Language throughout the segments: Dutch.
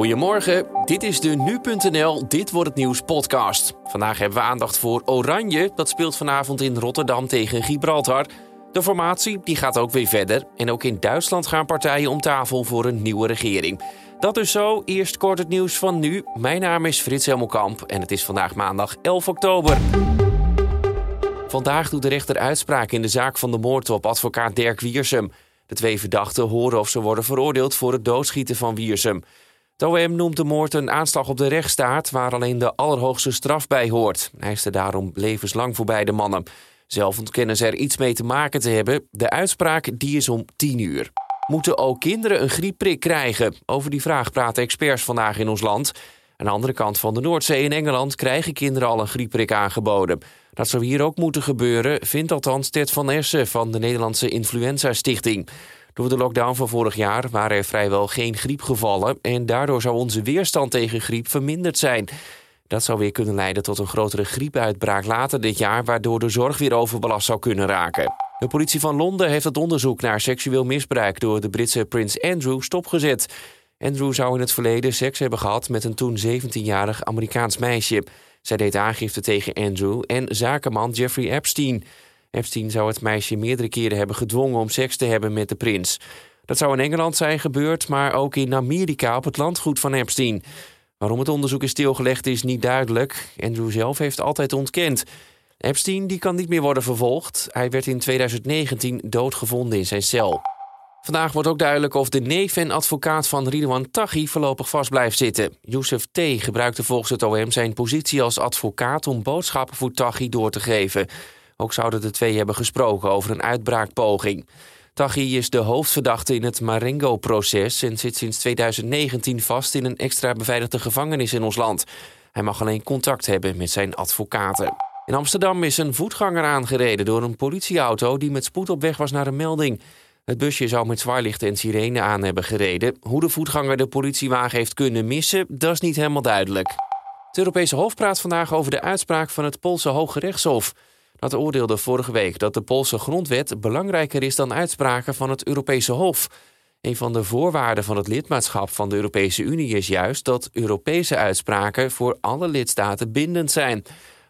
Goedemorgen, dit is de Nu.nl Dit Wordt Het Nieuws podcast. Vandaag hebben we aandacht voor Oranje. Dat speelt vanavond in Rotterdam tegen Gibraltar. De formatie die gaat ook weer verder. En ook in Duitsland gaan partijen om tafel voor een nieuwe regering. Dat is zo. Eerst kort het nieuws van nu. Mijn naam is Frits Helmelkamp en het is vandaag maandag 11 oktober. Vandaag doet de rechter uitspraak in de zaak van de moord op advocaat Dirk Wiersum. De twee verdachten horen of ze worden veroordeeld voor het doodschieten van Wiersum. Het OM noemt de moord een aanslag op de rechtsstaat waar alleen de allerhoogste straf bij hoort. Hij is er daarom levenslang voor beide mannen. Zelf ontkennen ze er iets mee te maken te hebben. De uitspraak die is om 10 uur. Moeten ook kinderen een griepprik krijgen? Over die vraag praten experts vandaag in ons land. Aan de andere kant van de Noordzee in Engeland krijgen kinderen al een griepprik aangeboden. Dat zou hier ook moeten gebeuren, vindt althans Ted van Essen van de Nederlandse Influenza Stichting. Door de lockdown van vorig jaar waren er vrijwel geen griepgevallen en daardoor zou onze weerstand tegen griep verminderd zijn. Dat zou weer kunnen leiden tot een grotere griepuitbraak later dit jaar, waardoor de zorg weer overbelast zou kunnen raken. De politie van Londen heeft het onderzoek naar seksueel misbruik door de Britse prins Andrew stopgezet. Andrew zou in het verleden seks hebben gehad met een toen 17-jarig Amerikaans meisje. Zij deed aangifte tegen Andrew en zakenman Jeffrey Epstein. Epstein zou het meisje meerdere keren hebben gedwongen om seks te hebben met de prins. Dat zou in Engeland zijn gebeurd, maar ook in Amerika op het landgoed van Epstein. Waarom het onderzoek is stilgelegd is niet duidelijk. Andrew zelf heeft altijd ontkend. Epstein die kan niet meer worden vervolgd. Hij werd in 2019 doodgevonden in zijn cel. Vandaag wordt ook duidelijk of de neef en advocaat van Ridwan Taghi voorlopig vast blijft zitten. Youssef T. gebruikte volgens het OM zijn positie als advocaat om boodschappen voor Taghi door te geven. Ook zouden de twee hebben gesproken over een uitbraakpoging. Taghi is de hoofdverdachte in het Marengo-proces en zit sinds 2019 vast in een extra beveiligde gevangenis in ons land. Hij mag alleen contact hebben met zijn advocaten. In Amsterdam is een voetganger aangereden door een politieauto die met spoed op weg was naar een melding. Het busje zou met zwaarlichten en sirene aan hebben gereden. Hoe de voetganger de politiewagen heeft kunnen missen, dat is niet helemaal duidelijk. Het Europese Hof praat vandaag over de uitspraak van het Poolse Hoge Rechtshof. Dat oordeelde vorige week dat de Poolse grondwet belangrijker is dan uitspraken van het Europese Hof. Een van de voorwaarden van het lidmaatschap van de Europese Unie is juist dat Europese uitspraken voor alle lidstaten bindend zijn.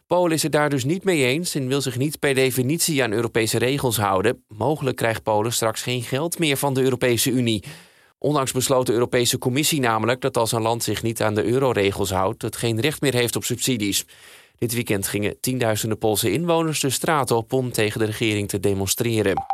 Polen is het daar dus niet mee eens en wil zich niet per definitie aan Europese regels houden. Mogelijk krijgt Polen straks geen geld meer van de Europese Unie. Onlangs besloot de Europese Commissie namelijk dat als een land zich niet aan de euroregels houdt, het geen recht meer heeft op subsidies. Dit weekend gingen tienduizenden Poolse inwoners de straat op om tegen de regering te demonstreren.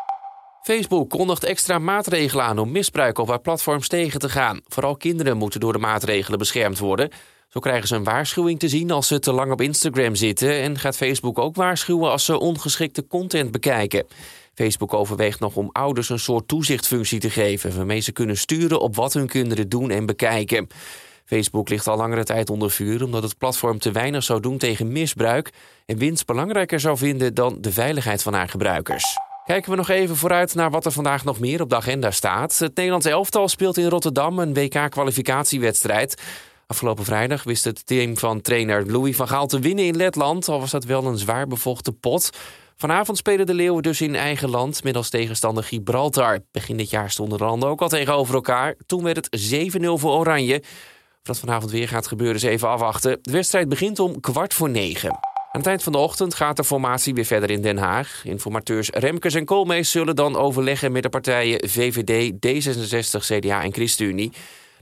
Facebook kondigt extra maatregelen aan om misbruik op haar platforms tegen te gaan. Vooral kinderen moeten door de maatregelen beschermd worden. Zo krijgen ze een waarschuwing te zien als ze te lang op Instagram zitten en gaat Facebook ook waarschuwen als ze ongeschikte content bekijken. Facebook overweegt nog om ouders een soort toezichtfunctie te geven, waarmee ze kunnen sturen op wat hun kinderen doen en bekijken. Facebook ligt al langere tijd onder vuur omdat het platform te weinig zou doen tegen misbruik en winst belangrijker zou vinden dan de veiligheid van haar gebruikers. Kijken we nog even vooruit naar wat er vandaag nog meer op de agenda staat. Het Nederlands elftal speelt in Rotterdam een WK-kwalificatiewedstrijd. Afgelopen vrijdag wist het team van trainer Louis van Gaal te winnen in Letland, al was dat wel een zwaar bevochten pot. Vanavond spelen de Leeuwen dus in eigen land als tegenstander Gibraltar. Begin dit jaar stonden de landen ook al tegenover elkaar. Toen werd het 7-0 voor Oranje. Dat vanavond weer gaat gebeuren is even afwachten. De wedstrijd begint om kwart voor negen. Aan het eind van de ochtend gaat de formatie weer verder in Den Haag. Informateurs Remkes en Koolmees zullen dan overleggen met de partijen VVD, D66, CDA en ChristenUnie.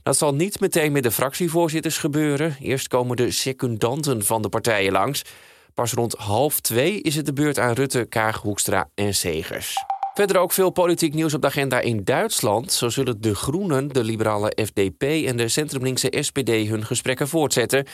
Dat zal niet meteen met de fractievoorzitters gebeuren. Eerst komen de secundanten van de partijen langs. Pas rond half twee is het de beurt aan Rutte, Kaag, Hoekstra en Segers. Verder ook veel politiek nieuws op de agenda in Duitsland. Zo zullen de Groenen, de liberale FDP en de centrumlinkse SPD hun gesprekken voortzetten.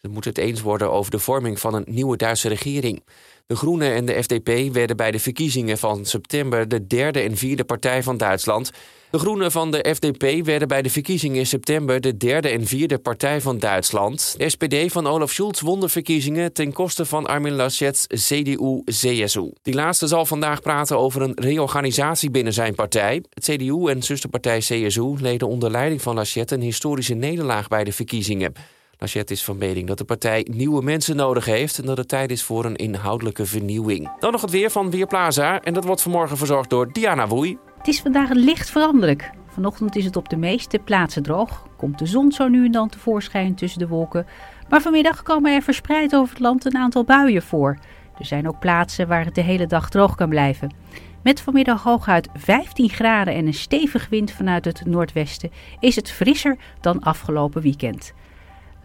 Ze moeten het eens worden over de vorming van een nieuwe Duitse regering. De Groenen en de FDP werden bij de verkiezingen van september de derde en vierde partij van Duitsland. De Groenen van de FDP werden bij de verkiezingen in september de derde en vierde partij van Duitsland. De SPD van Olaf Schulz won de verkiezingen ten koste van Armin Laschets CDU-CSU. Die laatste zal vandaag praten over een reorganisatie binnen zijn partij. Het CDU en zusterpartij CSU leden onder leiding van Laschet een historische nederlaag bij de verkiezingen. Laschet is van mening dat de partij nieuwe mensen nodig heeft en dat het tijd is voor een inhoudelijke vernieuwing. Dan nog het weer van Weerplaza en dat wordt vanmorgen verzorgd door Diana Woei. Het is vandaag licht veranderlijk. Vanochtend is het op de meeste plaatsen droog. Komt de zon zo nu en dan tevoorschijn tussen de wolken. Maar vanmiddag komen er verspreid over het land een aantal buien voor. Er zijn ook plaatsen waar het de hele dag droog kan blijven. Met vanmiddag hooguit 15 graden en een stevige wind vanuit het noordwesten is het frisser dan afgelopen weekend.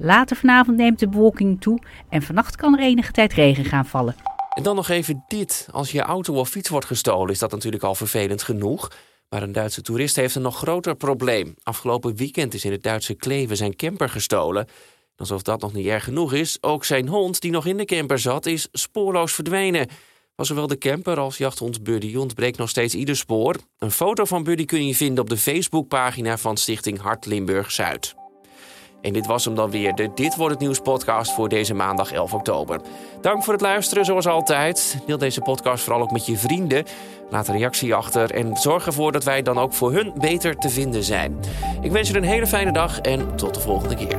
Later vanavond neemt de bewolking toe en vannacht kan er enige tijd regen gaan vallen. En dan nog even dit. Als je auto of fiets wordt gestolen, is dat natuurlijk al vervelend genoeg. Maar een Duitse toerist heeft een nog groter probleem. Afgelopen weekend is in het Duitse Kleven zijn camper gestolen. Alsof dat nog niet erg genoeg is, ook zijn hond die nog in de camper zat, is spoorloos verdwenen. Was zowel de camper als jachthond Buddy ontbreekt nog steeds ieder spoor. Een foto van Buddy kun je vinden op de Facebookpagina van Stichting Hart Limburg Zuid. En dit was hem dan weer, de Dit Wordt Het Nieuws podcast voor deze maandag 11 oktober. Dank voor het luisteren, zoals altijd. Deel deze podcast vooral ook met je vrienden. Laat een reactie achter en zorg ervoor dat wij dan ook voor hun beter te vinden zijn. Ik wens je een hele fijne dag en tot de volgende keer.